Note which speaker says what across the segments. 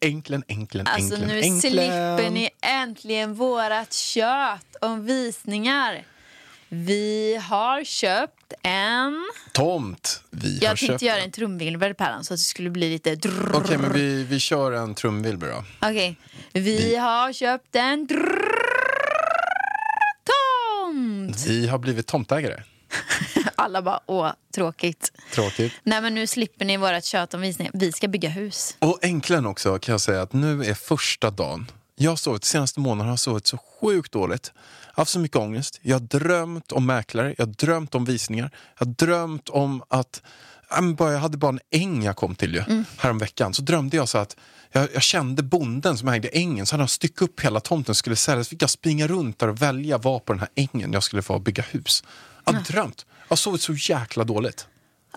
Speaker 1: Äntligen, äntligen,
Speaker 2: Alltså
Speaker 1: äntligen,
Speaker 2: nu
Speaker 1: äntligen.
Speaker 2: slipper ni äntligen vårat tjöt om visningar. Vi har köpt en...
Speaker 1: Tomt. Vi har
Speaker 2: Jag
Speaker 1: köpt.
Speaker 2: tänkte göra en trumvirvel Pärlan så att det skulle bli lite...
Speaker 1: Okej, men vi, vi kör en trumvirvel då.
Speaker 2: Okej. Vi har köpt en drrrr- tomt!
Speaker 1: Vi har blivit tomtägare.
Speaker 2: Alla bara, åh, tråkigt.
Speaker 1: Tråkigt.
Speaker 2: Nej men nu slipper ni vårat tjöt om visningar. Vi ska bygga hus.
Speaker 1: Och äntligen också kan jag säga att nu är första dagen. Jag har sovit, senaste månaden har jag sovit så sjukt dåligt. Jag har haft så mycket ångest. Jag har drömt om mäklare, jag har drömt om visningar. Jag har drömt om att jag hade bara en äng jag kom till ju,
Speaker 2: Mm.
Speaker 1: häromveckan. Så drömde jag så att jag, jag kände bonden som ägde ängen. Så hade han styckt upp hela tomten och skulle sälja. Så fick jag springa runt där och välja var på den här ängen jag skulle få bygga hus. Jag drömt. Jag har sovit så jäkla dåligt.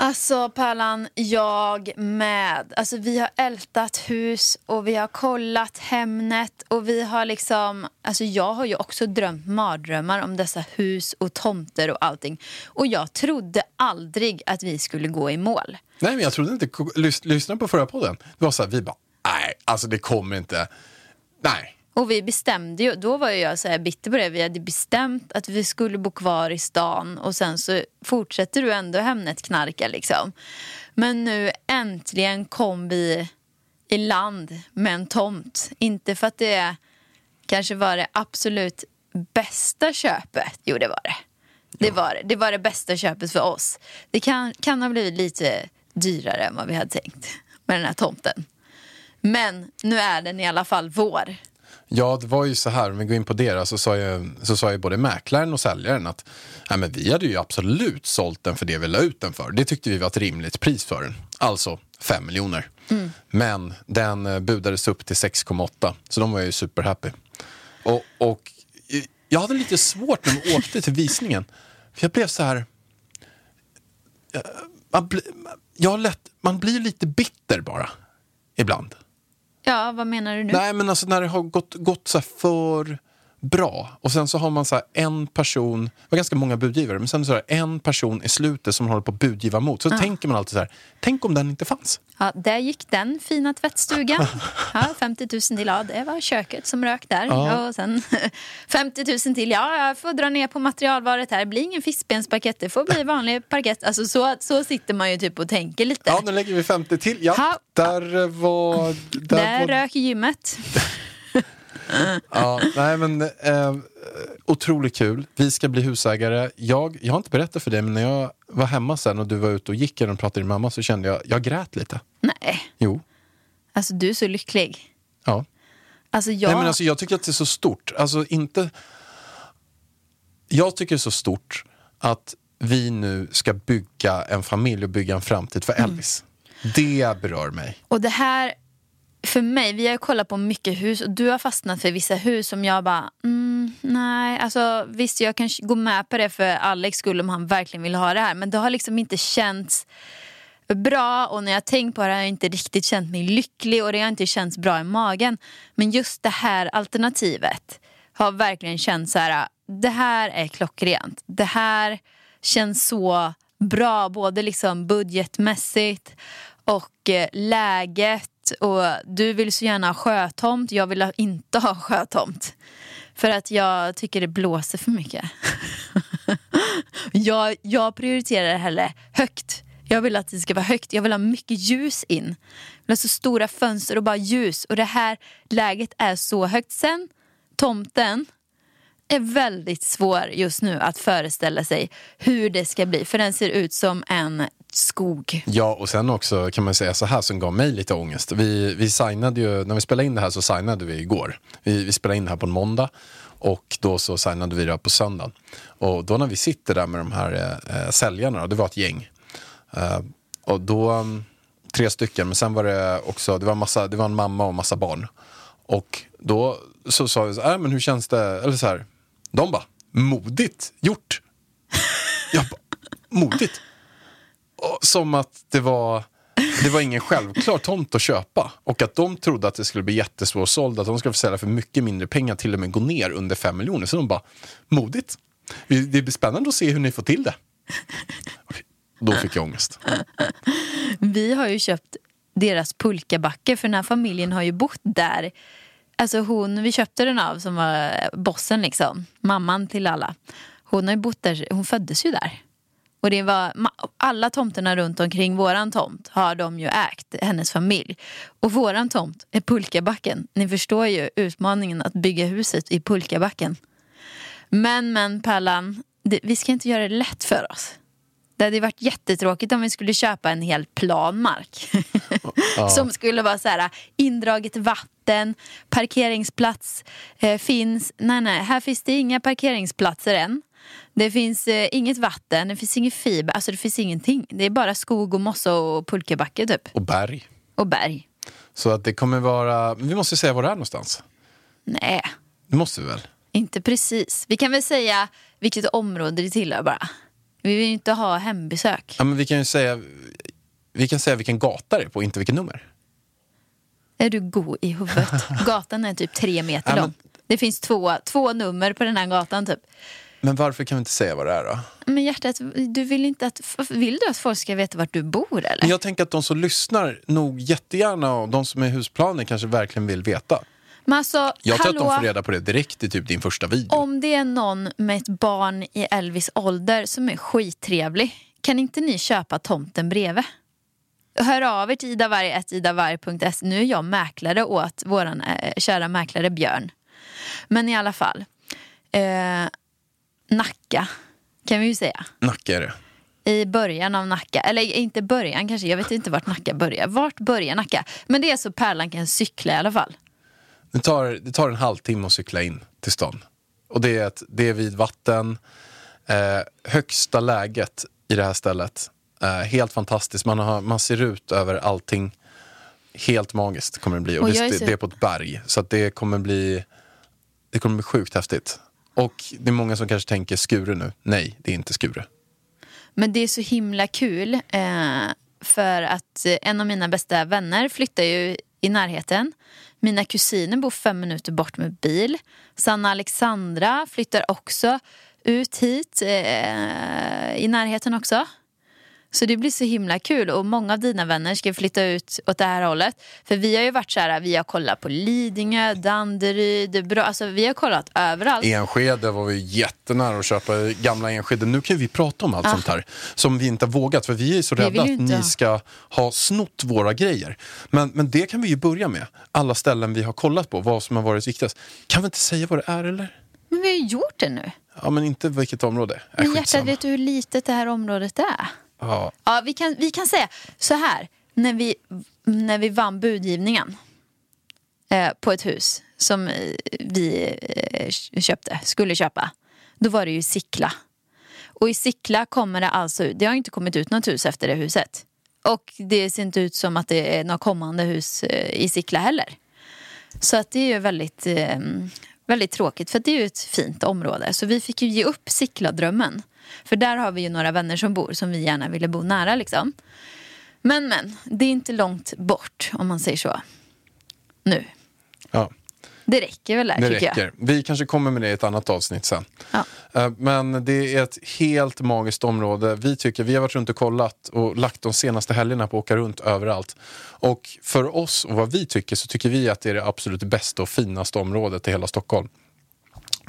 Speaker 2: Alltså Pärlan, jag med. Alltså vi har ältat hus och vi har kollat Hemnet och vi har liksom... Alltså jag har ju också drömt mardrömmar om dessa hus och tomter och allting. Och jag trodde aldrig att vi skulle gå i mål.
Speaker 1: Nej, men jag trodde inte, lys, lyssna på förra podden. Det var så här, vi bara, nej, alltså det kommer inte. Nej.
Speaker 2: Och vi bestämde ju, då var jag så här bitter på det, vi hade bestämt att vi skulle bo kvar i stan och sen så fortsätter du ändå Hemnet knarka liksom. Men nu äntligen kom vi i land med en tomt. Inte för att det kanske var det absolut bästa köpet. Jo, det var det. Det var det. Det var det bästa köpet för oss. Det kan, kan ha blivit lite dyrare än vad vi hade tänkt med den här tomten. Men nu är den i alla fall vår.
Speaker 1: Ja, det var ju så här, om vi går in på det då, så sa ju, så sa ju både mäklaren och säljaren att nej, men vi hade ju absolut sålt den för det vi la ut den för. Det tyckte vi var ett rimligt pris för den. Alltså 5 miljoner. Men den eh, budades upp till 6,8 så de var ju superhappy. Och, och eh, jag hade lite svårt när vi åkte till visningen. För jag blev så här... eh, Man, bli, jag lätt, man blir lite bitter bara. Ibland.
Speaker 2: Ja, vad menar du nu?
Speaker 1: Nej, men alltså när det har gått, gått så här för bra och sen så har man så här en person, det var ganska många budgivare, men sen så är det en person i slutet som håller på att budgiva mot. Så tänker man alltid så här, tänk om den inte fanns.
Speaker 2: Ja, där gick den fina tvättstugan. Ja, 50 000 till, ja det var köket som rök där.
Speaker 1: Ja.
Speaker 2: Och sen 50 000 till, ja jag får dra ner på materialvaret här. Det blir ingen fiskbensparkett, det får bli vanlig parkett. Alltså så, så sitter man ju typ och tänker lite.
Speaker 1: Ja, nu lägger vi 50 till. Ja,
Speaker 2: Ha.
Speaker 1: där var... Där
Speaker 2: där
Speaker 1: var,
Speaker 2: rök gymmet.
Speaker 1: ja, nej, men eh, otroligt kul. Vi ska bli husägare. Jag, jag har inte berättat för dig, men när jag var hemma sen och du var ute och gick och pratade med din mamma så kände jag, jag grät lite.
Speaker 2: Nej,
Speaker 1: Jo,
Speaker 2: alltså du är så lycklig.
Speaker 1: ja.
Speaker 2: Alltså jag...
Speaker 1: Nej, men alltså, jag tycker att det är så stort. Alltså, inte... Jag tycker det är så stort att vi nu ska bygga en familj och bygga en framtid för
Speaker 2: Mm.
Speaker 1: Elvis. Det berör mig.
Speaker 2: Och det här, för mig, vi har kollat på mycket hus och du har fastnat för vissa hus som jag bara, mm, nej, alltså visst jag kan gå med på det för Alex skull om han verkligen vill ha det här. Men det har liksom inte känts bra och när jag tänkt på det har jag inte riktigt känt mig lycklig och det har inte känts bra i magen. Men just det här alternativet har verkligen känts så här, det här är klockrent. Det här känns så bra, både liksom budgetmässigt och eh, läget. Och du vill så gärna ha sjötomt, jag vill inte ha sjötomt. För att jag tycker det blåser för mycket. jag, jag prioriterar hellre högt Jag vill att det ska vara högt. Jag vill ha mycket ljus in. Jag vill ha så stora fönster och bara ljus. Och det här läget är så högt. Sen tomten är väldigt svår just nu att föreställa sig hur det ska bli. För den ser ut som en skog.
Speaker 1: Ja, och sen också kan man säga så här som gav mig lite ångest. Vi, vi signade ju, när vi spelade in det här så signade vi igår. Vi, vi spelade in det här på en måndag och då så signade vi det här på söndagen. Och då när vi sitter där med de här eh, eh säljarna, det var ett gäng. Eh, och då, mm, tre stycken, men sen var det också, det var, massa, det var en mamma och massa barn. Och då så sa vi så här, äh, men hur känns det, eller så här, de bara, modigt gjort. Jag bara, modigt. Och som att det var, det var ingen självklar tomt att köpa. Och att de trodde att det skulle bli jättesvårsåld, att de skulle få sälja för mycket mindre pengar, till och med gå ner under fem miljoner. Så de bara, modigt. Det blir spännande att se hur ni får till det. Då fick jag ångest.
Speaker 2: Vi har ju köpt deras pulkabacke för den här familjen har ju bott där. Alltså hon vi köpte den av som var eh, bossen liksom, mamman till alla. Hon har ju bott där, hon föddes ju där. Och det var, alla tomterna runt omkring våran tomt har de ju ägt, hennes familj. Och våran tomt är pulkabacken. Ni förstår ju utmaningen att bygga huset i pulkabacken. Men men Pärlan, det, vi ska inte göra det lätt för oss. Det hade varit jättetråkigt om vi skulle köpa en hel plan mark.
Speaker 1: Ja.
Speaker 2: Som skulle vara så här, indraget vatten, parkeringsplats eh, finns. Nej, nej, här finns det inga parkeringsplatser än. Det finns eh, inget vatten, det finns ingen fiber, alltså det finns ingenting. Det är bara skog och mossa och pulkabacke typ.
Speaker 1: Och berg.
Speaker 2: Och berg.
Speaker 1: Så att det kommer vara, vi måste säga var det är någonstans.
Speaker 2: Nej,
Speaker 1: Det måste vi väl?
Speaker 2: inte precis. Vi kan väl säga vilket område det tillhör bara. Vi vill ju inte ha hembesök.
Speaker 1: Ja, men vi kan ju säga, vi kan säga vilken gata det är på, inte vilket nummer.
Speaker 2: Är du god i huvudet? Gatan är typ tre meter
Speaker 1: Ja, men-
Speaker 2: lång. Det finns två, två nummer på den här gatan typ.
Speaker 1: Men varför kan vi inte säga vad det är då?
Speaker 2: Men hjärtat, du vill inte att, vill du att folk ska veta vart du bor eller?
Speaker 1: Men jag tänker att de som lyssnar nog jättegärna och de som är husplaner kanske verkligen vill veta.
Speaker 2: Men alltså,
Speaker 1: Jag tror
Speaker 2: hallå,
Speaker 1: att de får reda på det direkt i typ din första video.
Speaker 2: om det är någon med ett barn i Elvis ålder som är skittrevlig, kan inte ni köpa tomten bredvid? Hör av er till idavarg.idavarg.se. Nu är jag mäklare åt vår eh, kära mäklare Björn. Men i alla fall. Eh, Nacka kan vi ju säga.
Speaker 1: Nacka är det.
Speaker 2: I början av Nacka, eller inte början kanske, jag vet inte vart Nacka börjar. Vart börjar Nacka? Men det är så Pärlan kan cykla i alla fall.
Speaker 1: Det tar, det tar en halvtimme att cykla in till stan. Och det är, ett, det är vid vatten. Eh, högsta läget i det här stället. Eh, helt fantastiskt. Man, har, man ser ut över allting. Helt magiskt kommer det bli. Och
Speaker 2: Och
Speaker 1: det, det,
Speaker 2: så-
Speaker 1: det är på ett berg. Så det kommer bli det kommer bli sjukt häftigt. Och det är många som kanske tänker Skure nu. Nej, det är inte Skure.
Speaker 2: Men det är så himla kul eh, för att eh, en av mina bästa vänner flyttar ju i närheten. Mina kusiner bor fem minuter bort med bil. Sanna Alexandra flyttar också ut hit eh, i närheten också. Så det blir så himla kul och många av dina vänner ska flytta ut åt det här hållet. För vi har ju varit så här, vi har kollat på Lidingö, Danderyd, bra, alltså vi har kollat överallt.
Speaker 1: Enskede var vi jättenära att köpa gamla Enskede. Nu kan vi prata om allt
Speaker 2: Ah.
Speaker 1: sånt här som vi inte har vågat för vi är så rädda att ni ska ha snott våra grejer. Men, men det kan vi ju börja med. Alla ställen vi har kollat på, vad som har varit viktigast. Kan vi inte säga vad det är eller?
Speaker 2: Men vi har ju gjort det nu.
Speaker 1: Ja men inte vilket område. Äh,
Speaker 2: Men hjärtat, vet du hur litet det här området är?
Speaker 1: Ja.
Speaker 2: Ja, vi kan, vi kan säga så här. När vi, när vi vann budgivningen eh, på ett hus som eh, vi eh, köpte, skulle köpa. Då var det ju Sickla. Och i Sickla kommer det alltså ut, det har inte kommit ut något hus efter det huset. Och det ser inte ut som att det är något kommande hus eh, i Sickla heller. Så att det är ju väldigt, eh, väldigt tråkigt för det är ju ett fint område. Så vi fick ju ge upp Sickla-drömmen. För där har vi ju några vänner som bor som vi gärna ville bo nära liksom. Men men, det är inte långt bort om man säger så. Nu.
Speaker 1: ja.
Speaker 2: Det räcker väl där
Speaker 1: Det
Speaker 2: tycker
Speaker 1: räcker. Vi kanske kommer med det i ett annat avsnitt sen.
Speaker 2: Ja.
Speaker 1: Eh, Men det är ett helt magiskt område. Vi tycker, vi har varit runt och kollat och lagt de senaste helgerna på att åka runt överallt. Och för oss och vad vi tycker så tycker vi att det är det absolut bästa och finaste området i hela Stockholm.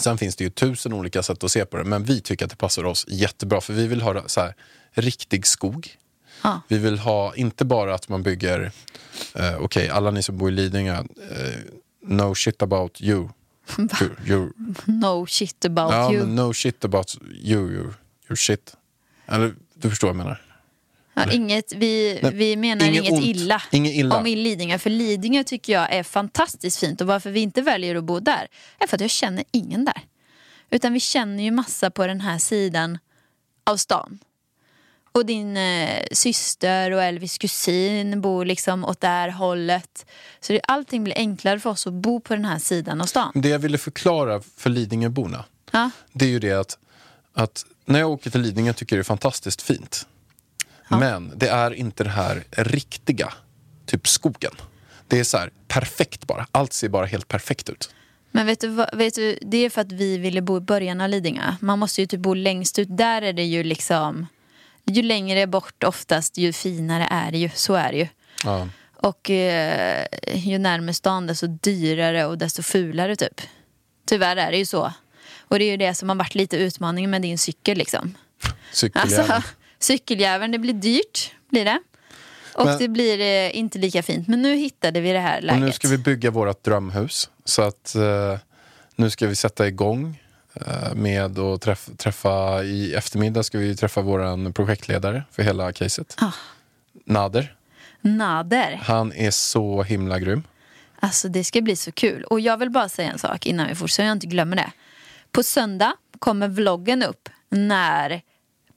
Speaker 1: Sen finns det ju tusen olika sätt att se på det, men vi tycker att det passar oss jättebra för vi vill ha så här, riktig skog.
Speaker 2: Ja.
Speaker 1: Vi vill ha, inte bara att man bygger, eh, okej alla ni som bor i Lidingö, eh, no shit about you. you, you
Speaker 2: No shit about
Speaker 1: ja,
Speaker 2: you.
Speaker 1: no shit about you, your, your shit. Eller du förstår vad jag menar.
Speaker 2: Ja, inget, vi,
Speaker 1: Nej,
Speaker 2: vi menar
Speaker 1: inget ont.
Speaker 2: illa,
Speaker 1: Inget illa.
Speaker 2: om Lidingö. För Lidingö tycker jag är fantastiskt fint. Och varför vi inte väljer att bo där är för att jag känner ingen där. Utan vi känner ju massa på den här sidan av stan. Och din eh, syster och Elvis kusin bor liksom åt det här hållet. Så det, allting blir enklare för oss att bo på den här sidan av stan.
Speaker 1: Det jag ville förklara för Lidingöborna,
Speaker 2: Ja,
Speaker 1: det är ju det att, att när jag åker till Lidingö tycker jag det är fantastiskt fint. Men det är inte det här riktiga, typ skogen. Det är så här perfekt bara. Allt ser bara helt perfekt ut.
Speaker 2: Men vet du, vad, vet du, det är för att vi ville bo i början av Lidingö. Man måste ju typ bo längst ut. Där är det ju liksom... Ju längre bort oftast, ju finare är det ju. Så är det ju.
Speaker 1: Ja.
Speaker 2: Och eh, ju närmare stan, desto dyrare och desto fulare typ. Tyvärr är det ju så. Och det är ju det som har varit lite utmaningen med din cykel liksom.
Speaker 1: Cykeljäveln.
Speaker 2: Alltså, cykeljäveln, det blir dyrt, blir det. Och
Speaker 1: Men-
Speaker 2: det blir eh, inte lika fint. Men nu hittade vi det här
Speaker 1: Och
Speaker 2: läget.
Speaker 1: nu ska vi bygga vårt drömhus. Så att eh, nu ska vi sätta igång eh, med att träff, träffa, i eftermiddag ska vi träffa vår projektledare för hela caset.
Speaker 2: Ah.
Speaker 1: Nader.
Speaker 2: Nader.
Speaker 1: Han är så himla grym.
Speaker 2: Alltså det ska bli så kul. Och jag vill bara säga en sak innan vi fortsätter så jag inte glömmer det. På söndag kommer vloggen upp när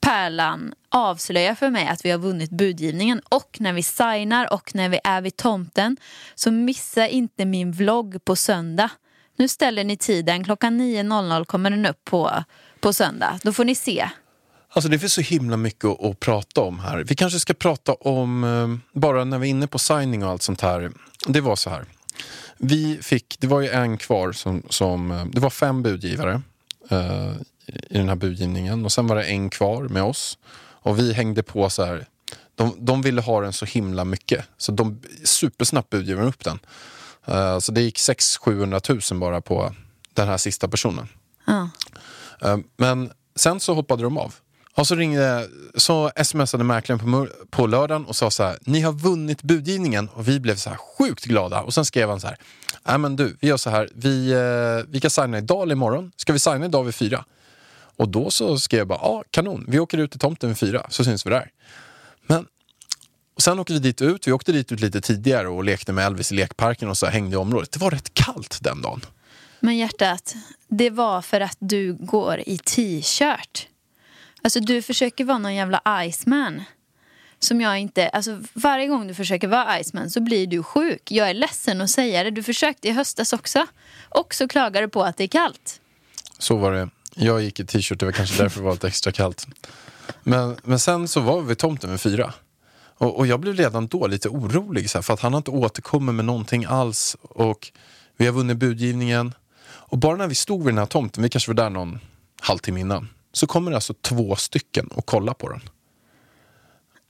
Speaker 2: Pärlan avslöjar för mig att vi har vunnit budgivningen och när vi signar och när vi är vid tomten. Så missa inte min vlogg på söndag. Nu ställer ni tiden, klockan 9.00 kommer den upp på, på söndag. Då får ni se.
Speaker 1: Alltså det finns så himla mycket att, att prata om här. Vi kanske ska prata om, eh, bara när vi är inne på signing och allt sånt här. Det var så här. Vi fick, det var ju en kvar som, som eh, det var fem budgivare eh, i den här budgivningen och sen var det en kvar med oss. Och vi hängde på så här, de, de ville ha den så himla mycket så de supersnabbt budgivade upp den. Eh, så det gick 600-700 000 bara på den här sista personen.
Speaker 2: Ja.
Speaker 1: Eh, Men sen så hoppade de av. Och så ringde, så smsade mäklaren på, på lördagen och sa så här, ni har vunnit budgivningen och vi blev så här sjukt glada. Och sen skrev han så här, nej men du, vi gör så här, vi, eh, vi kan signa idag eller imorgon. Ska vi signa idag vid fyra? Och då så skrev jag bara, ja kanon, vi åker ut till tomten vid fyra så syns vi där. Men och sen åkte vi dit ut, vi åkte dit ut lite tidigare och lekte med Elvis i lekparken och så hängde i området. Det var rätt kallt den dagen.
Speaker 2: Men hjärtat, det var för att du går i t-shirt. Alltså du försöker vara någon jävla Iceman. Som jag inte, alltså varje gång du försöker vara Iceman så blir du sjuk. Jag är ledsen att säga det. Du försökte i höstas också. Och så klagar du på att det är kallt.
Speaker 1: Så var det. Jag gick i t-shirt, det var kanske därför det var lite extra kallt. Men, men sen så var vi vid tomten med fyra. Och, och jag blev redan då lite orolig så här, för att han har inte återkommit med någonting alls. Och vi har vunnit budgivningen. Och bara när vi stod vid den här tomten, vi kanske var där någon halvtimme innan. Så kommer det alltså två stycken och kolla på den.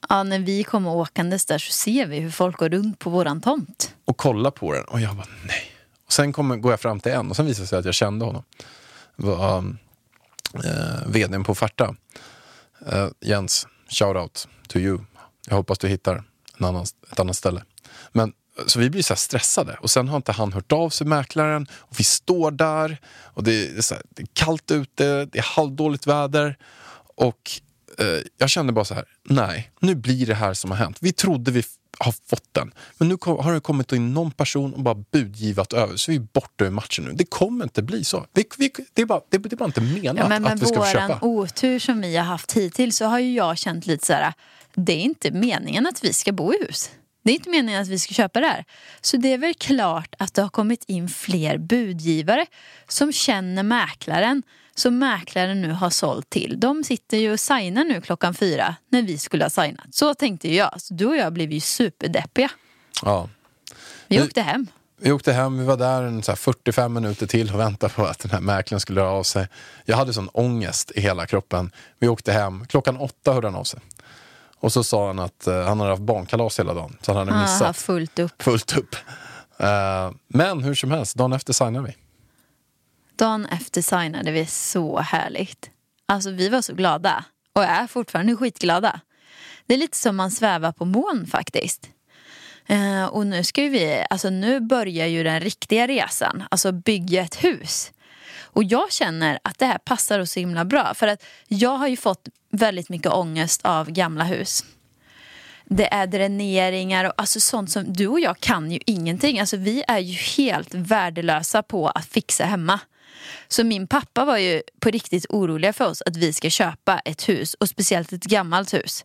Speaker 2: Ja, när vi kommer åkandes där så ser vi hur folk går runt på våran tomt.
Speaker 1: och kolla på den och jag bara nej. Och sen kommer, går jag fram till en och sen visar det sig att jag kände honom. Det var um, eh, vdn på Farta. Eh, Jens, shout out to you. Jag hoppas du hittar en annan, ett annat ställe. Men, eh, så vi blir så här stressade och sen har inte han hört av sig, mäklaren. Och vi står där och det är, så här, det är kallt ute, det är halvdåligt väder. Och jag kände bara så här, nej, nu blir det här som har hänt. Vi trodde vi har fått den, men nu har det kommit in någon person och bara budgivat över, så vi är borta ur matchen nu. Det kommer inte bli så. Vi, vi, det, är bara, det, det är bara inte menat
Speaker 2: Ja, men med
Speaker 1: att vi ska köpa.
Speaker 2: otur som vi har haft hittills så har ju jag känt lite så här. Det är inte meningen att vi ska bo i hus. Det är inte meningen att vi ska köpa det här. Så det är väl klart att det har kommit in fler budgivare som känner mäklaren. Som mäklaren nu har sålt till. De sitter ju och signar nu klockan fyra när vi skulle ha signat. Så tänkte jag. Så du och jag blev ju superdeppiga.
Speaker 1: Ja.
Speaker 2: Vi
Speaker 1: Vi-
Speaker 2: åkte hem.
Speaker 1: Vi åkte hem, vi var där en så här 45 minuter till och väntade på att den här mäklaren skulle höra av sig. Jag hade sån ångest i hela kroppen. Vi åkte hem, klockan åtta hörde han av sig. Och så sa han att eh, han hade haft barnkalas hela dagen, så han hade
Speaker 2: har
Speaker 1: missat
Speaker 2: haft fullt upp.
Speaker 1: fullt upp. Eh, men hur som helst, dagen efter signade vi.
Speaker 2: Dagen efter signade vi så härligt. Alltså vi var så glada och är fortfarande skitglada. Det är lite som man svävar på mån faktiskt. Eh, och nu ska vi, alltså nu börjar ju den riktiga resan, alltså bygga ett hus. Och jag känner att det här passar oss så himla bra. För att jag har ju fått väldigt mycket ångest av gamla hus. Det är dräneringar och alltså sånt som du och jag kan ju ingenting. Alltså vi är ju helt värdelösa på att fixa hemma. Så min pappa var ju på riktigt oroliga för oss att vi ska köpa ett hus och speciellt ett gammalt hus.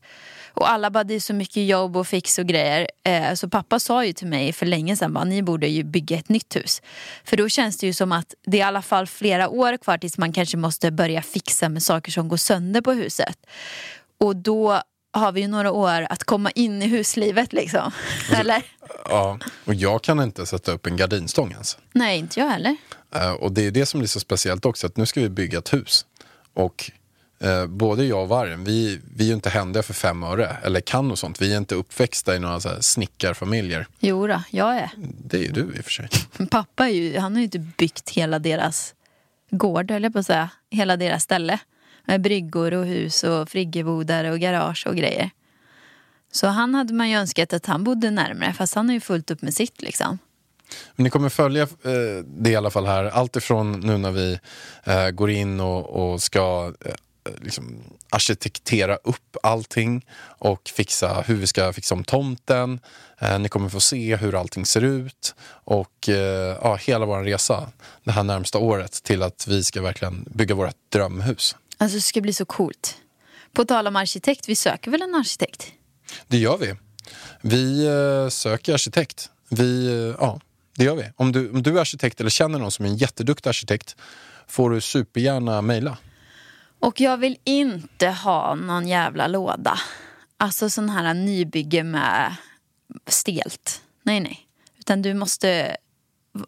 Speaker 2: Och alla bara det är så mycket jobb och fix och grejer. Eh, så pappa sa ju till mig för länge sedan bara ni borde ju bygga ett nytt hus. För då känns det ju som att det är i alla fall flera år kvar tills man kanske måste börja fixa med saker som går sönder på huset. Och då har vi ju några år att komma in i huslivet liksom. Eller?
Speaker 1: Ja, och jag kan inte sätta upp en gardinstång ens.
Speaker 2: Nej, inte jag heller.
Speaker 1: Eh, och det är det som blir så speciellt också, att nu ska vi bygga ett hus. Och eh, både jag och Vargen, vi, vi är ju inte händiga för fem öre, eller kan och sånt. Vi är inte uppväxta i några så här snickarfamiljer.
Speaker 2: Jo då, jag är.
Speaker 1: Det är ju du i och för sig.
Speaker 2: Men pappa är ju, han har ju inte byggt hela deras gård, höll jag på att säga. Hela deras ställe. Med bryggor och hus och friggebodar och garage och grejer. Så han hade man ju önskat att han bodde närmare, fast han har ju fullt upp med sitt liksom.
Speaker 1: Men ni kommer följa eh, det i alla fall här. Allt ifrån nu när vi eh, går in och, och ska eh, liksom arkitektera upp allting och fixa hur vi ska fixa om tomten. Eh, ni kommer få se hur allting ser ut och eh, ja, hela vår resa det här närmsta året till att vi ska verkligen bygga vårt drömhus.
Speaker 2: Alltså det ska bli så coolt. På tal om arkitekt, vi söker väl en arkitekt?
Speaker 1: Det gör vi. Vi eh, söker arkitekt. Vi, eh, ja, det gör vi. Om du, om du är arkitekt eller känner någon som är en jätteduktig arkitekt får du supergärna mejla.
Speaker 2: Och jag vill inte ha någon jävla låda. Alltså sån här nybygge med stelt. Nej, nej. Utan du måste,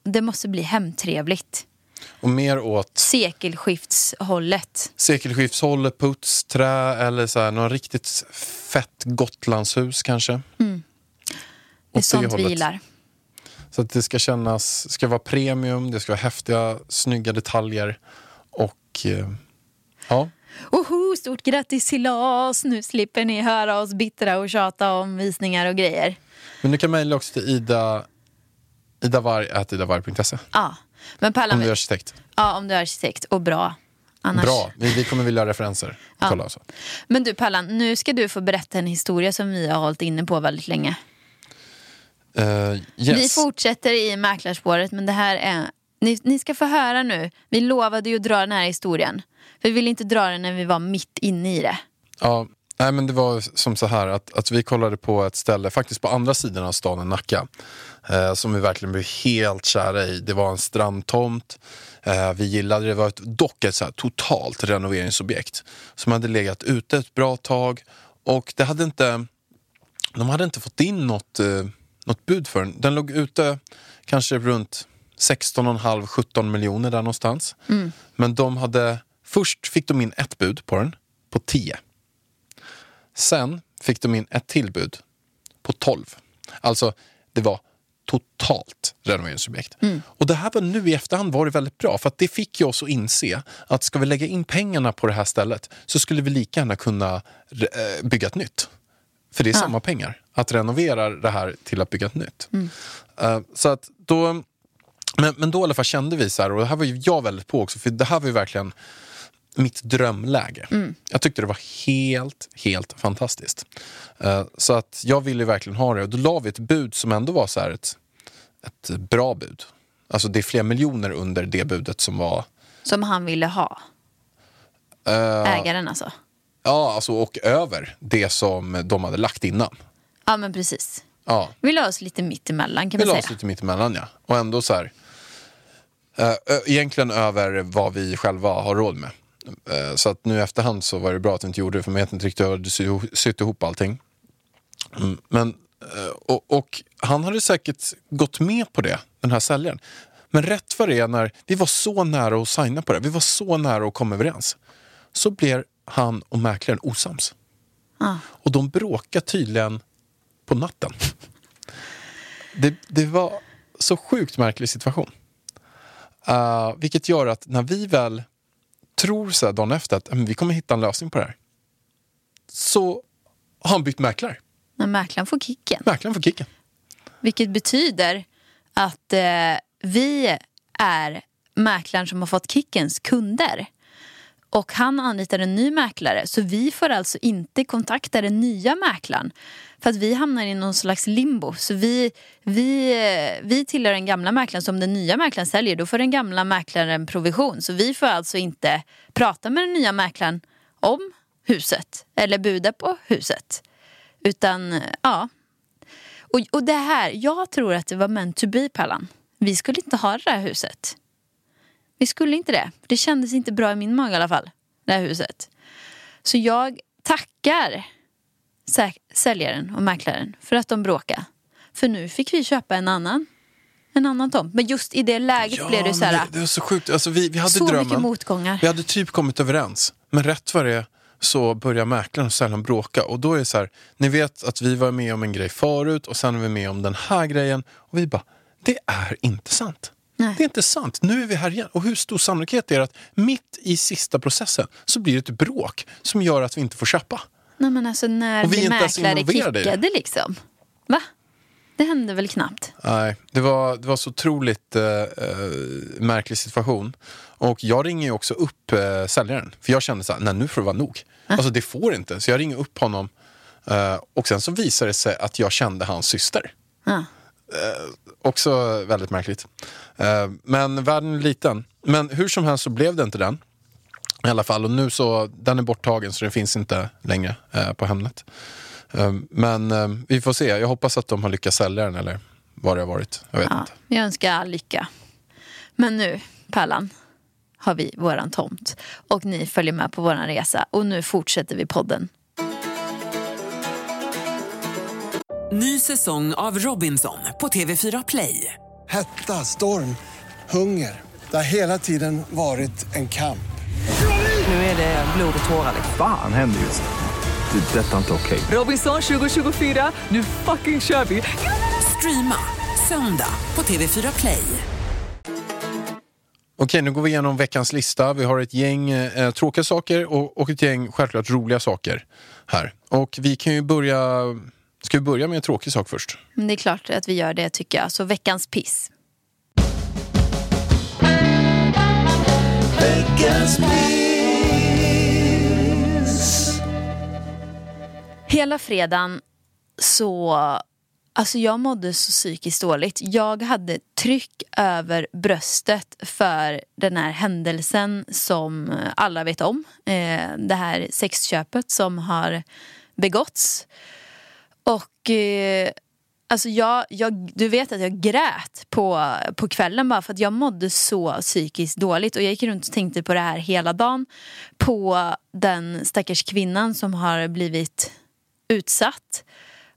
Speaker 2: det måste bli hemtrevligt.
Speaker 1: Och mer åt
Speaker 2: Sekelskiftshållet.
Speaker 1: sekelskiftshållet, puts, trä eller så här, någon riktigt fett Gotlandshus kanske.
Speaker 2: Det är sånt vi
Speaker 1: hållet.
Speaker 2: gillar.
Speaker 1: Så att det ska kännas, ska vara premium, det ska vara häftiga, snygga detaljer och eh, ja.
Speaker 2: Oho, stort grattis till oss! Nu slipper ni höra oss bittra och tjata om visningar och grejer.
Speaker 1: Men du kan mejla också till ida, idavarg.idavarg.se
Speaker 2: Ja, men Pallan,
Speaker 1: om du är arkitekt.
Speaker 2: ja, om du är arkitekt och bra. Annars.
Speaker 1: Bra, vi, vi kommer vilja ha referenser. Kolla och så.
Speaker 2: Men du Pallan, nu ska du få berätta en historia som vi har hållit inne på väldigt länge.
Speaker 1: Eh, yes.
Speaker 2: Vi fortsätter i mäklarspåret men det här är... Ni, ni ska få höra nu. Vi lovade ju att dra den här historien. För vi ville inte dra den när vi var mitt inne i det.
Speaker 1: Ja, nej, men det var som så här att, att vi kollade på ett ställe, faktiskt på andra sidan av staden Nacka, eh, som vi verkligen blev helt kära i. Det var en strandtomt, eh, vi gillade det, det var ett, dock ett så här totalt renoveringsobjekt som hade legat ute ett bra tag och det hade inte, de hade inte fått in något, eh, något bud för den. Den låg ute kanske runt 16,5-17 miljoner där någonstans. Men de hade, först fick de in ett bud på den på 10. Sen fick de in ett tillbud på 12. Alltså, det var totalt renoveringsobjekt. Och det här var nu i efterhand var det väldigt bra för att det fick ju oss att inse att ska vi lägga in pengarna på det här stället så skulle vi lika gärna kunna eh, bygga ett nytt. För det är samma pengar att renovera det här till att bygga ett nytt. Eh, så att då, men, men då i alla fall kände vi så här, och det här var ju jag väldigt på också, för det här var ju verkligen mitt drömläge. Jag tyckte det var helt, helt fantastiskt. Eh, så att jag ville verkligen ha det. Och då la vi ett bud som ändå var så här ett, ett bra bud. Alltså det är flera miljoner under det budet som var...
Speaker 2: Som han ville ha.
Speaker 1: eh,
Speaker 2: Ägaren alltså.
Speaker 1: ja, alltså och över det som de hade lagt innan.
Speaker 2: Ja men precis.
Speaker 1: Ja,
Speaker 2: Vi la oss lite mitt emellan kan
Speaker 1: vi
Speaker 2: man
Speaker 1: la
Speaker 2: säga.
Speaker 1: oss lite mittemellan ja. Och ändå så här... ö- egentligen över vad vi själva har råd med. Eh, så att nu i efterhand så var det bra att vi inte gjorde det, för man vet inte riktigt hur jag hade sy- sytt ihop allting. Mm, men, eh, och, och han hade säkert gått med på det, den här säljaren. Men rätt vad det är, när vi var så nära att signa på det, vi var så nära att komma överens, så blev han och mäklaren osams. Och de bråkade tydligen på natten. Det, det var så sjukt märklig situation. Uh, vilket gör att när vi väl tror så här dagen efter att "Men vi kommer hitta en lösning på det här. Så har han bytt mäklare.
Speaker 2: När mäklaren får kicken.
Speaker 1: Mäklaren får kicken.
Speaker 2: Vilket betyder att eh, vi är mäklaren som har fått kickens kunder. Och han anlitar en ny mäklare så vi får alltså inte kontakta den nya mäklaren. För att vi hamnar i någon slags limbo. Så vi, vi, vi tillhör den gamla mäklaren Så om den nya mäklaren säljer. Då får den gamla mäklaren provision. Så vi får alltså inte prata med den nya mäklaren om huset. Eller buda på huset. Utan ja, och, och det här, jag tror att det var meant to be Pallan. Vi skulle inte ha det där huset. Vi skulle inte det. Det kändes inte bra i min mage i alla fall. Det här huset. Så jag tackar säljaren och mäklaren för att de bråkade. För nu fick vi köpa en annan. En annan tomt. Men just i det läget blev det så här.
Speaker 1: det, var så sjukt. Alltså, vi, vi hade
Speaker 2: så mycket
Speaker 1: drömmen.
Speaker 2: motgångar.
Speaker 1: Vi hade typ kommit överens. Men rätt vad det är så börjar mäklaren och säljaren bråka. Och då är det så här, ni vet att vi var med om en grej förut och sen är vi med om den här grejen. Och vi bara, det är inte sant.
Speaker 2: Nej.
Speaker 1: Det är inte sant. Nu är vi här igen. Och hur stor sannolikhet är det att mitt i sista processen så blir det ett bråk som gör att vi inte får köpa?
Speaker 2: Nej men alltså när
Speaker 1: Och vi
Speaker 2: mäklare kickade liksom. Va? Det hände väl knappt?
Speaker 1: Nej, det var, det var så otroligt eh, eh, märklig situation. Och jag ringer ju också upp eh, säljaren. För jag kände så här, nej nu får det vara nog. Alltså det får inte. Så jag ringer upp honom. Eh, och sen så visar det sig att jag kände hans syster.
Speaker 2: Ja.
Speaker 1: Också väldigt märkligt. Eh, men världen är liten. Men hur som helst så blev det inte den. I alla fall. Och nu så, den är borttagen så den finns inte längre eh, på Hemnet. Eh, men eh, vi får se. Jag hoppas att de har lyckats sälja den eller vad det har varit. Jag vet
Speaker 2: Ja,
Speaker 1: inte.
Speaker 2: jag önskar all lycka. Men nu, Pärlan, har vi våran tomt. Och ni följer med på våran resa. Och nu fortsätter vi podden.
Speaker 3: Ny säsong av Robinson på TV4 Play.
Speaker 4: Hetta, storm, hunger. Det har hela tiden varit en kamp.
Speaker 3: Nu är det blod och tårar. liksom.
Speaker 5: Fan händer just nu. Det. är Detta är inte okej.
Speaker 3: Robinson 2024, nu fucking kör vi! Streama söndag på TV4 Play.
Speaker 1: Okej, nu går vi igenom veckans lista. Vi har ett gäng eh, tråkiga saker och, och ett gäng självklart roliga saker här. Och vi kan ju börja... Ska vi börja med en tråkig sak först?
Speaker 2: Men det är klart att vi gör det tycker jag. Så veckans piss.
Speaker 6: Veckans miss.
Speaker 2: Hela fredagen så... Alltså jag mådde så psykiskt dåligt. Jag hade tryck över bröstet för den här händelsen som alla vet om. Eh, det här sexköpet som har begåtts. Och eh, alltså jag, jag, du vet att jag grät på, på kvällen bara för att jag mådde så psykiskt dåligt. Och jag gick runt och tänkte på det här hela dagen. På den stackars kvinnan som har blivit utsatt.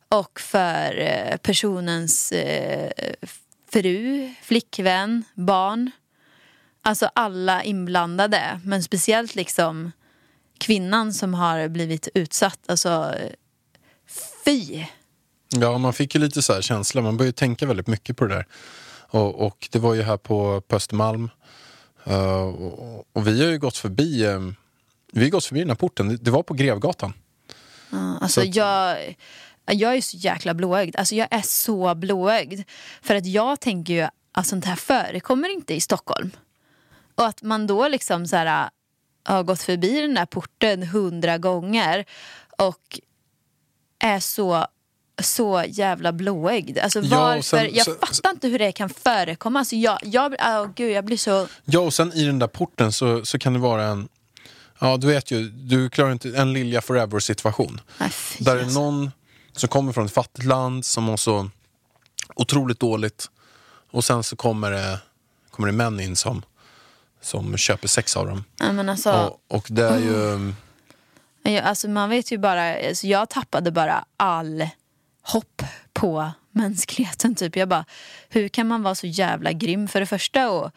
Speaker 2: Och för eh, personens eh, fru, flickvän, barn. Alltså alla inblandade. Men speciellt liksom kvinnan som har blivit utsatt. Alltså fy.
Speaker 1: Ja, man fick ju lite så här känsla. Man började tänka väldigt mycket på det där. Och, och det var ju här på, på Östermalm. Uh, och, och vi har ju gått förbi, eh, vi har gått förbi den här porten. Det, det var på Grevgatan.
Speaker 2: Alltså
Speaker 1: Så att-
Speaker 2: jag, jag är så jäkla blåögd. Alltså jag är så blåögd. För att jag tänker ju att sånt här förekommer inte i Stockholm. Och att man då liksom så här, har gått förbi den där porten hundra gånger och är så så jävla blåögd. Alltså varför?
Speaker 1: sen-
Speaker 2: jag
Speaker 1: så-
Speaker 2: fattar inte hur det kan förekomma. Alltså jag, jag, oh, gud, jag blir så...
Speaker 1: Ja, och sen i den där porten så, så kan det vara en, ja du vet ju, du klarar inte, en Lilja Forever situation.
Speaker 2: Nej, fy,
Speaker 1: Där är
Speaker 2: alltså.
Speaker 1: någon som kommer från ett fattigt land som mår så otroligt dåligt. Och sen så kommer det, kommer det män in som, som köper sex av dem.
Speaker 2: Nej, men alltså,
Speaker 1: Och, och det är ju...
Speaker 2: Ja, Alltså man vet ju bara, alltså jag tappade bara all hopp på mänskligheten. Typ. Jag bara, hur kan man vara så jävla grym? För det första och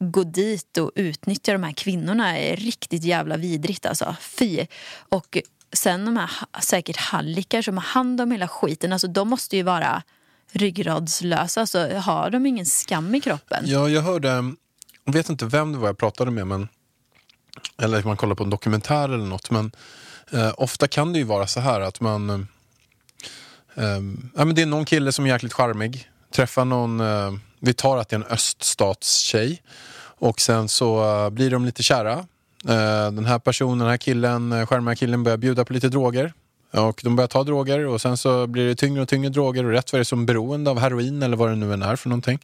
Speaker 2: gå dit och utnyttja de här kvinnorna är riktigt jävla vidrigt. Alltså. Fy. Och sen de här säkert hallickar som har hand om hela skiten. Alltså, de måste ju vara ryggradslösa. Alltså, har de ingen skam i kroppen?
Speaker 1: Ja, jag hörde, jag vet inte vem det var jag pratade med, men, eller man kollar på en dokumentär eller något, men Eh, ofta kan det ju vara så här att man... eh, eh ja, men det är någon kille som är jäkligt charmig. Träffar någon... eh, vi tar att det är en öststatstjej. Och sen så eh, blir de lite kära. Eh, den här personen, den här killen, eh, uh, charmiga killen börjar bjuda på lite droger. Och de börjar ta droger och sen så blir det tyngre och tyngre droger och rätt vad det är som beroende av heroin eller vad det nu än är för någonting.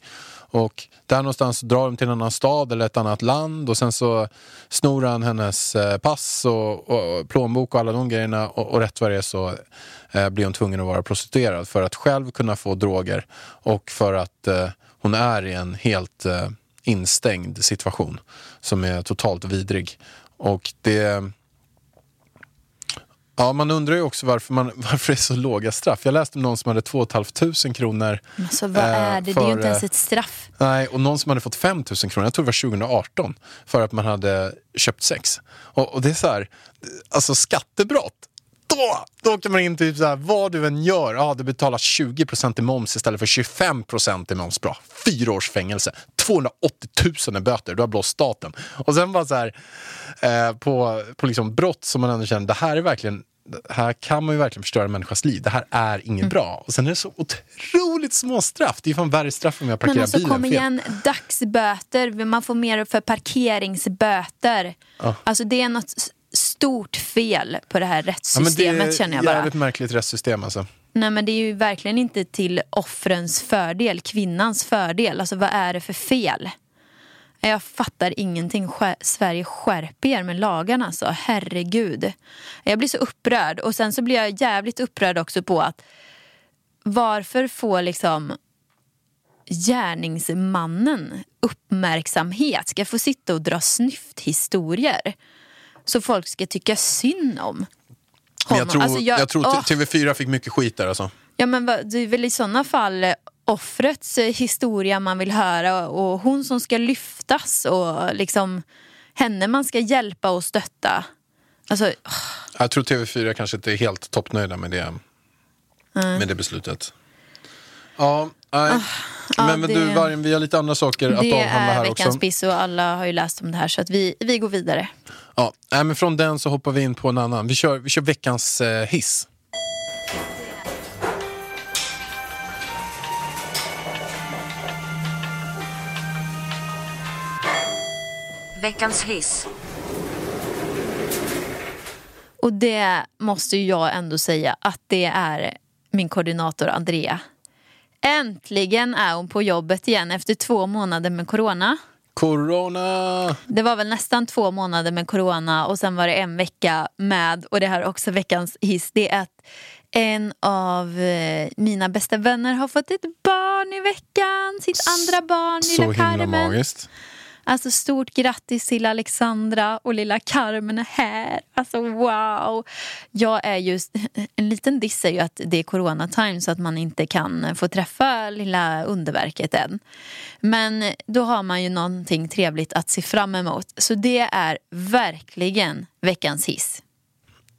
Speaker 1: Och där någonstans drar de till en annan stad eller ett annat land och sen så snor han hennes pass och, och plånbok och alla de grejerna och, och rätt vad det är så eh, blir hon tvungen att vara prostituerad för att själv kunna få droger och för att eh, hon är i en helt eh, instängd situation som är totalt vidrig. Och det... Ja, man undrar ju också varför, man, varför det är så låga straff. Jag läste om någon som hade 2 500 kronor.
Speaker 2: Alltså vad
Speaker 1: eh,
Speaker 2: är det? Det är
Speaker 1: för,
Speaker 2: ju inte ens
Speaker 1: eh,
Speaker 2: ett straff.
Speaker 1: Nej, och någon som hade fått 5 000 kronor, jag tror det var 2018, för att man hade köpt sex. Och, och det är så här, alltså skattebrott. Då, då åker man in typ så här, vad du än gör, ja du betalar 20% i moms istället för 25% i moms. Bra, fyra års fängelse, 280 000 i böter, du har blåst staten. Och sen bara så här, eh, på, på liksom brott som man ändå känner, det här är verkligen här kan man ju verkligen förstöra en människas liv. Det här är inget
Speaker 2: Mm.
Speaker 1: bra. Och sen är det så otroligt små straff. Det är fan värre straff om jag parkerar
Speaker 2: Men alltså
Speaker 1: bilen
Speaker 2: kom
Speaker 1: fel.
Speaker 2: igen, dagsböter, man får mer för parkeringsböter. Alltså det är något stort fel på det här
Speaker 1: Ja, men det
Speaker 2: rättssystemet
Speaker 1: är
Speaker 2: känner jag
Speaker 1: ett
Speaker 2: bara.
Speaker 1: jävligt märkligt rättssystem alltså.
Speaker 2: Nej men det är ju verkligen inte till offrens fördel, kvinnans fördel. Alltså vad är det för fel? Jag fattar ingenting. Sverige skärper er med lagarna alltså. Herregud. Jag blir så upprörd. Och sen så blir jag jävligt upprörd också på att varför får liksom gärningsmannen uppmärksamhet? Ska få sitta och dra snyfthistorier? Så folk ska tycka synd om
Speaker 1: Men
Speaker 2: honom.
Speaker 1: jag tror,
Speaker 2: Alltså,
Speaker 1: jag, tror
Speaker 2: åh.
Speaker 1: TV4 fick mycket skit där alltså.
Speaker 2: Ja men det är väl i sådana fall eh, offrets eh, historia man vill höra och hon som ska lyftas och liksom henne man ska hjälpa och stötta. Alltså,
Speaker 1: Jag tror TV4 kanske inte är helt toppnöjda med det, med det beslutet. Ja, nej. men,
Speaker 2: Ah, ja,
Speaker 1: men
Speaker 2: det-
Speaker 1: du Vargen, vi har lite andra saker att
Speaker 2: det
Speaker 1: avhandla
Speaker 2: är
Speaker 1: här
Speaker 2: veckans
Speaker 1: också.
Speaker 2: piss och alla har ju läst om det här så att vi, vi går vidare.
Speaker 1: Ja, men från den så hoppar vi in på en annan. Vi kör, vi kör veckans eh, hiss.
Speaker 7: Veckans hiss.
Speaker 2: Och det måste jag ändå säga att det är min koordinator Andrea. Äntligen är hon på jobbet igen efter två månader med corona.
Speaker 1: Corona!
Speaker 2: Det var väl nästan två månader med corona och sen var det en vecka med, och det här är också veckans hiss, det är att en av eh, mina bästa vänner har fått ett barn i veckan. Sitt andra barn,
Speaker 1: Så
Speaker 2: lilla
Speaker 1: himla
Speaker 2: Carmen.
Speaker 1: magiskt.
Speaker 2: Alltså stort grattis till Alexandra och lilla Carmen är här. Alltså wow. Jag är just, en liten diss är ju att det är coronatime så att man inte kan få träffa lilla underverket än. Men då har man ju någonting trevligt att se fram emot. Så det är verkligen veckans hiss.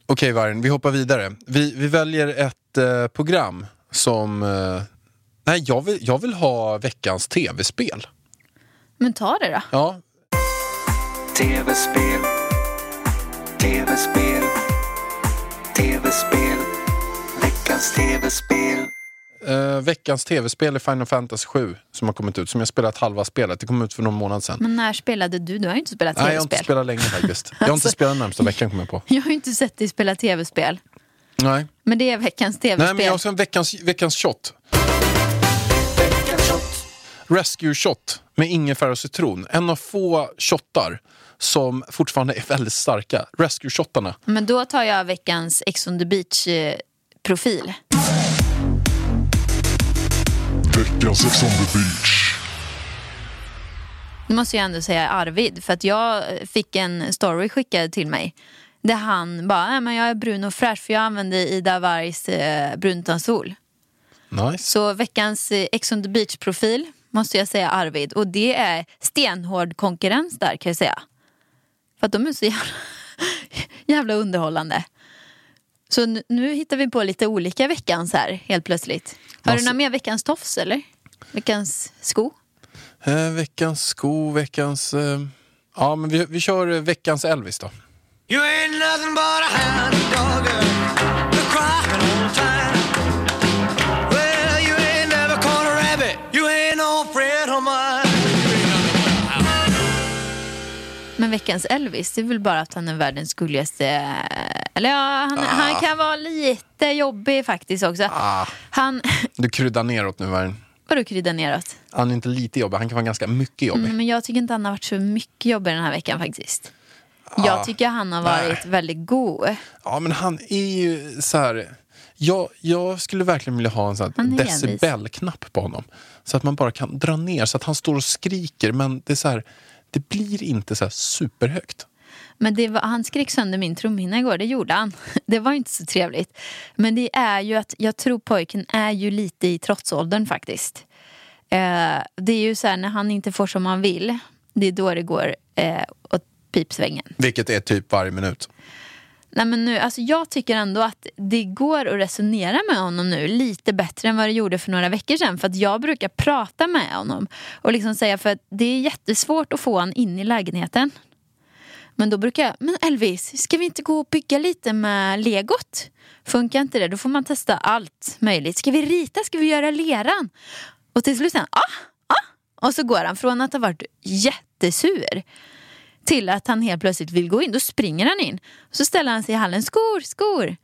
Speaker 1: Okej Vargen, vi hoppar vidare. Vi, vi väljer ett eh, program som... Eh, nej, jag vill, jag vill ha veckans tv-spel.
Speaker 2: Men ta det då.
Speaker 1: Ja,
Speaker 6: TV-spel, TV-spel, TV-spel, veckans TV-spel.
Speaker 1: eh, veckans tv-spel är Final Fantasy 7 som har kommit ut, som jag spelat halva spelet. Det kom ut för någon månad sedan.
Speaker 2: Men när spelade du? Du har ju inte spelat
Speaker 1: Nej, jag har inte
Speaker 2: tv-spel.
Speaker 1: spelat länge faktiskt. Jag har inte
Speaker 2: Alltså-
Speaker 1: spelat närmsta veckan kom jag på.
Speaker 2: Jag har ju inte sett dig spela tv-spel.
Speaker 1: Nej,
Speaker 2: Men det är veckans tv-spel.
Speaker 1: Nej men jag har också en veckans, veckans shot. Rescue shot med ingefära och citron. En av få shottar som fortfarande är väldigt starka. Rescue shottarna.
Speaker 2: Men då tar jag veckans Ex on the beach-profil.
Speaker 8: Veckans Ex on the beach.
Speaker 2: Nu måste jag ändå säga Arvid, för att jag fick en story skickad till mig. Där han bara, nej men jag är brun och fräsch för jag använde Ida Wargs eh, bruntonsol.
Speaker 1: Nice.
Speaker 2: Så veckans eh, Ex on the beach-profil måste jag säga Arvid. Och det är stenhård konkurrens där kan jag säga. För att de är så jävla, jävla underhållande. Så nu, nu hittar vi på lite olika veckans här helt plötsligt. Har
Speaker 1: Alltså-
Speaker 2: du några mer veckans tofs eller? Veckans sko?
Speaker 1: Eh, veckans sko, veckans... Eh, ja men vi, vi kör eh, veckans Elvis då.
Speaker 6: You ain't nothing but a hound dog,
Speaker 2: Men veckans Elvis, det är väl bara att han är världens gulligaste... Eller ja, han, han kan vara lite jobbig faktiskt också. Han...
Speaker 1: Du kryddar neråt nu, Vargen.
Speaker 2: Vadå krydda neråt?
Speaker 1: Han är inte lite jobbig, han kan vara ganska mycket jobbig.
Speaker 2: Mm, men jag tycker inte han har varit så mycket jobbig den här veckan faktiskt. Jag tycker han har varit väldigt god.
Speaker 1: Ja, men han är ju så här... Jag, jag skulle verkligen vilja ha en sån decibelknapp på honom. Så att man bara kan dra ner, så att han står och skriker. Men det är så här, det blir inte så superhögt.
Speaker 2: Men det var, han skrek sönder min trumhinna igår, det gjorde han. Det var inte så trevligt. Men det är ju att jag tror pojken är ju lite i trotsåldern faktiskt. Eh, det är ju så här när han inte får som han vill, det är då det går eh, åt pipsvängen.
Speaker 1: Vilket är typ varje minut.
Speaker 2: Nej, men nu, alltså jag tycker ändå att det går att resonera med honom nu lite bättre än vad det gjorde för några veckor sedan. För att jag brukar prata med honom och liksom säga för att det är jättesvårt att få honom in i lägenheten. Men då brukar jag, men Elvis, ska vi inte gå och bygga lite med legot? Funkar inte det, då får man testa allt möjligt. Ska vi rita, ska vi göra leran? Och till slut säger han, ah, ah. Och så går han från att ha varit jättesur till att han helt plötsligt vill gå in. Då springer han in. Så ställer han sig i hallen. Skor, skor!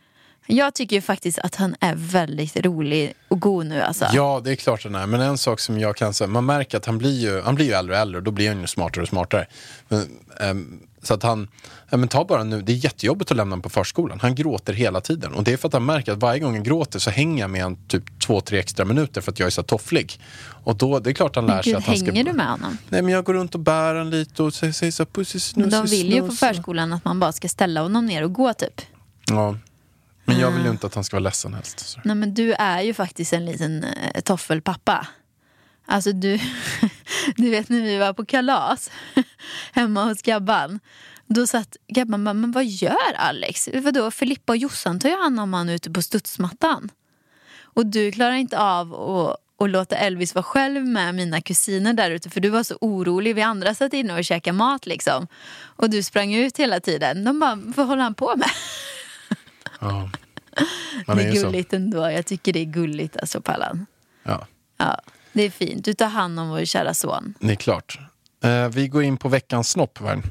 Speaker 2: Jag tycker ju faktiskt att han är väldigt rolig och god nu alltså.
Speaker 1: Ja, det är klart den är. Men en sak som jag kan säga, man märker att han blir ju, han blir ju äldre och äldre och då blir han ju smartare och smartare. Men, um så att han, ja, men ta bara nu, det är jättejobbigt att lämna honom på förskolan. Han gråter hela tiden. Och det är för att han märker att varje gång han gråter så hänger jag med honom typ två, tre extra minuter för att jag är så tofflig. Och då, det är klart han lär sig
Speaker 2: gud,
Speaker 1: att han ska...
Speaker 2: hänger du med honom?
Speaker 1: Nej, men jag går runt och bär honom lite och säger, säger så pussy
Speaker 2: Men
Speaker 1: snus
Speaker 2: de vill ju på förskolan att man bara ska ställa honom ner och gå typ.
Speaker 1: Ja. Men jag vill
Speaker 2: Ah.
Speaker 1: ju inte att han ska vara ledsen helst. Så.
Speaker 2: Nej men du är ju faktiskt en liten eh, toffelpappa. Alltså du, du vet när vi var på kalas hemma hos Gabban. Då satt Gabban bara, men vad gör Alex? Vadå, Filippa och Jossan tar ju hand om han ute på studsmattan. Och du klarar inte av att, att låta Elvis vara själv med mina kusiner där ute för du var så orolig. Vi andra satt inne och käkade mat liksom. Och du sprang ut hela tiden. De bara, vad håller han på med?
Speaker 1: Ja. Man
Speaker 2: det
Speaker 1: är
Speaker 2: är
Speaker 1: ju så.
Speaker 2: gulligt ändå. Jag tycker det är gulligt alltså Pallan.
Speaker 1: Ja,
Speaker 2: Ja, det är fint. Du tar hand om vår kära son.
Speaker 1: det är klart. Eh, vi går in på veckans snopp, Värn.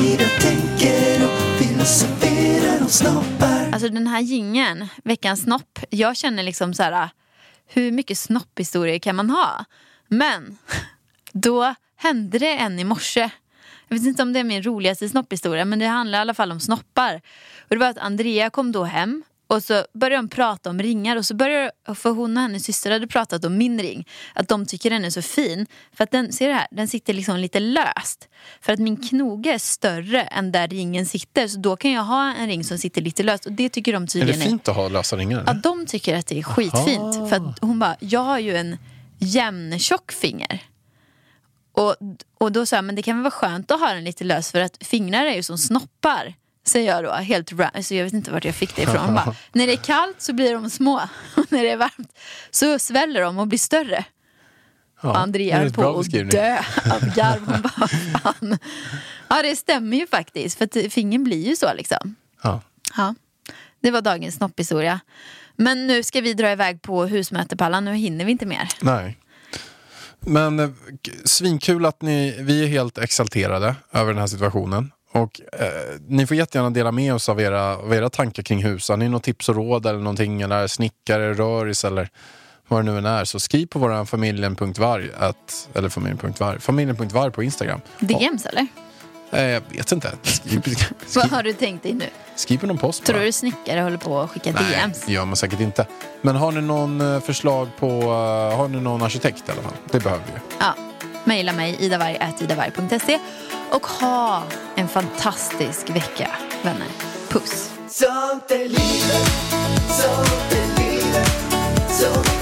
Speaker 6: Ida tänker och filosoferar och snoppar.
Speaker 2: Alltså den här gingen, veckans snopp. Jag känner liksom så här, hur mycket snopphistorier kan man ha? Men då hände det en i morse. Jag vet inte om det är min roligaste snopphistoria men det handlar i alla fall om snoppar. Och det var att Andrea kom då hem och så började de prata om ringar och så började, för hon och hennes syster hade pratat om min ring. Att de tycker den är så fin. För att den, ser du här, den sitter liksom lite löst. För att min knoge är större än där ringen sitter. Så då kan jag ha en ring som sitter lite löst. Och det tycker de
Speaker 1: Är det
Speaker 2: tydligen
Speaker 1: fint att ha lösa ringar?
Speaker 2: Ja, de tycker att det är skitfint. För att hon bara, jag har ju en jämntjock finger. Och, och då sa jag, men det kan väl vara skönt att ha den lite lös för att fingrar är ju som snoppar. Säger jag då, helt alltså jag vet inte vart jag fick det ifrån. Bara, när det är kallt så blir de små. Och när det är varmt så sväller de och blir större.
Speaker 1: Ja,
Speaker 2: Andrea höll på att dö av garv. Hon bara, fan. Ja det stämmer ju faktiskt. För att fingern blir ju så liksom.
Speaker 1: Ja.
Speaker 2: Ja, det var dagens snopphistoria. Men nu ska vi dra iväg på husmötepallan, nu hinner vi inte mer.
Speaker 1: Nej. Men eh, svinkul att ni, vi är helt exalterade över den här situationen. Och eh, ni får jättegärna dela med oss av era, av era tankar kring hus. Har ni något tips och råd eller någonting, eller snickare, röris eller vad det nu än är. Så skriv på våran familjen.varg, eller familjen.varg, familjen.varg på Instagram.
Speaker 2: DMs eller?
Speaker 1: Eh, jag vet inte. Skriv,
Speaker 2: Vad
Speaker 1: skriv,
Speaker 2: har du tänkt dig nu?
Speaker 1: skriv på någon post
Speaker 2: Tror
Speaker 1: bara.
Speaker 2: du snickare håller på att skicka
Speaker 1: Nej,
Speaker 2: DMs?
Speaker 1: det gör man säkert inte. Men har ni någon eh, förslag på, eh, har ni någon arkitekt i alla fall? Det behöver vi.
Speaker 2: Ja. Mejla mig idavarg.idavarg.se och ha en fantastisk vecka, vänner. Puss!
Speaker 6: Sånt är livet, sånt är livet Så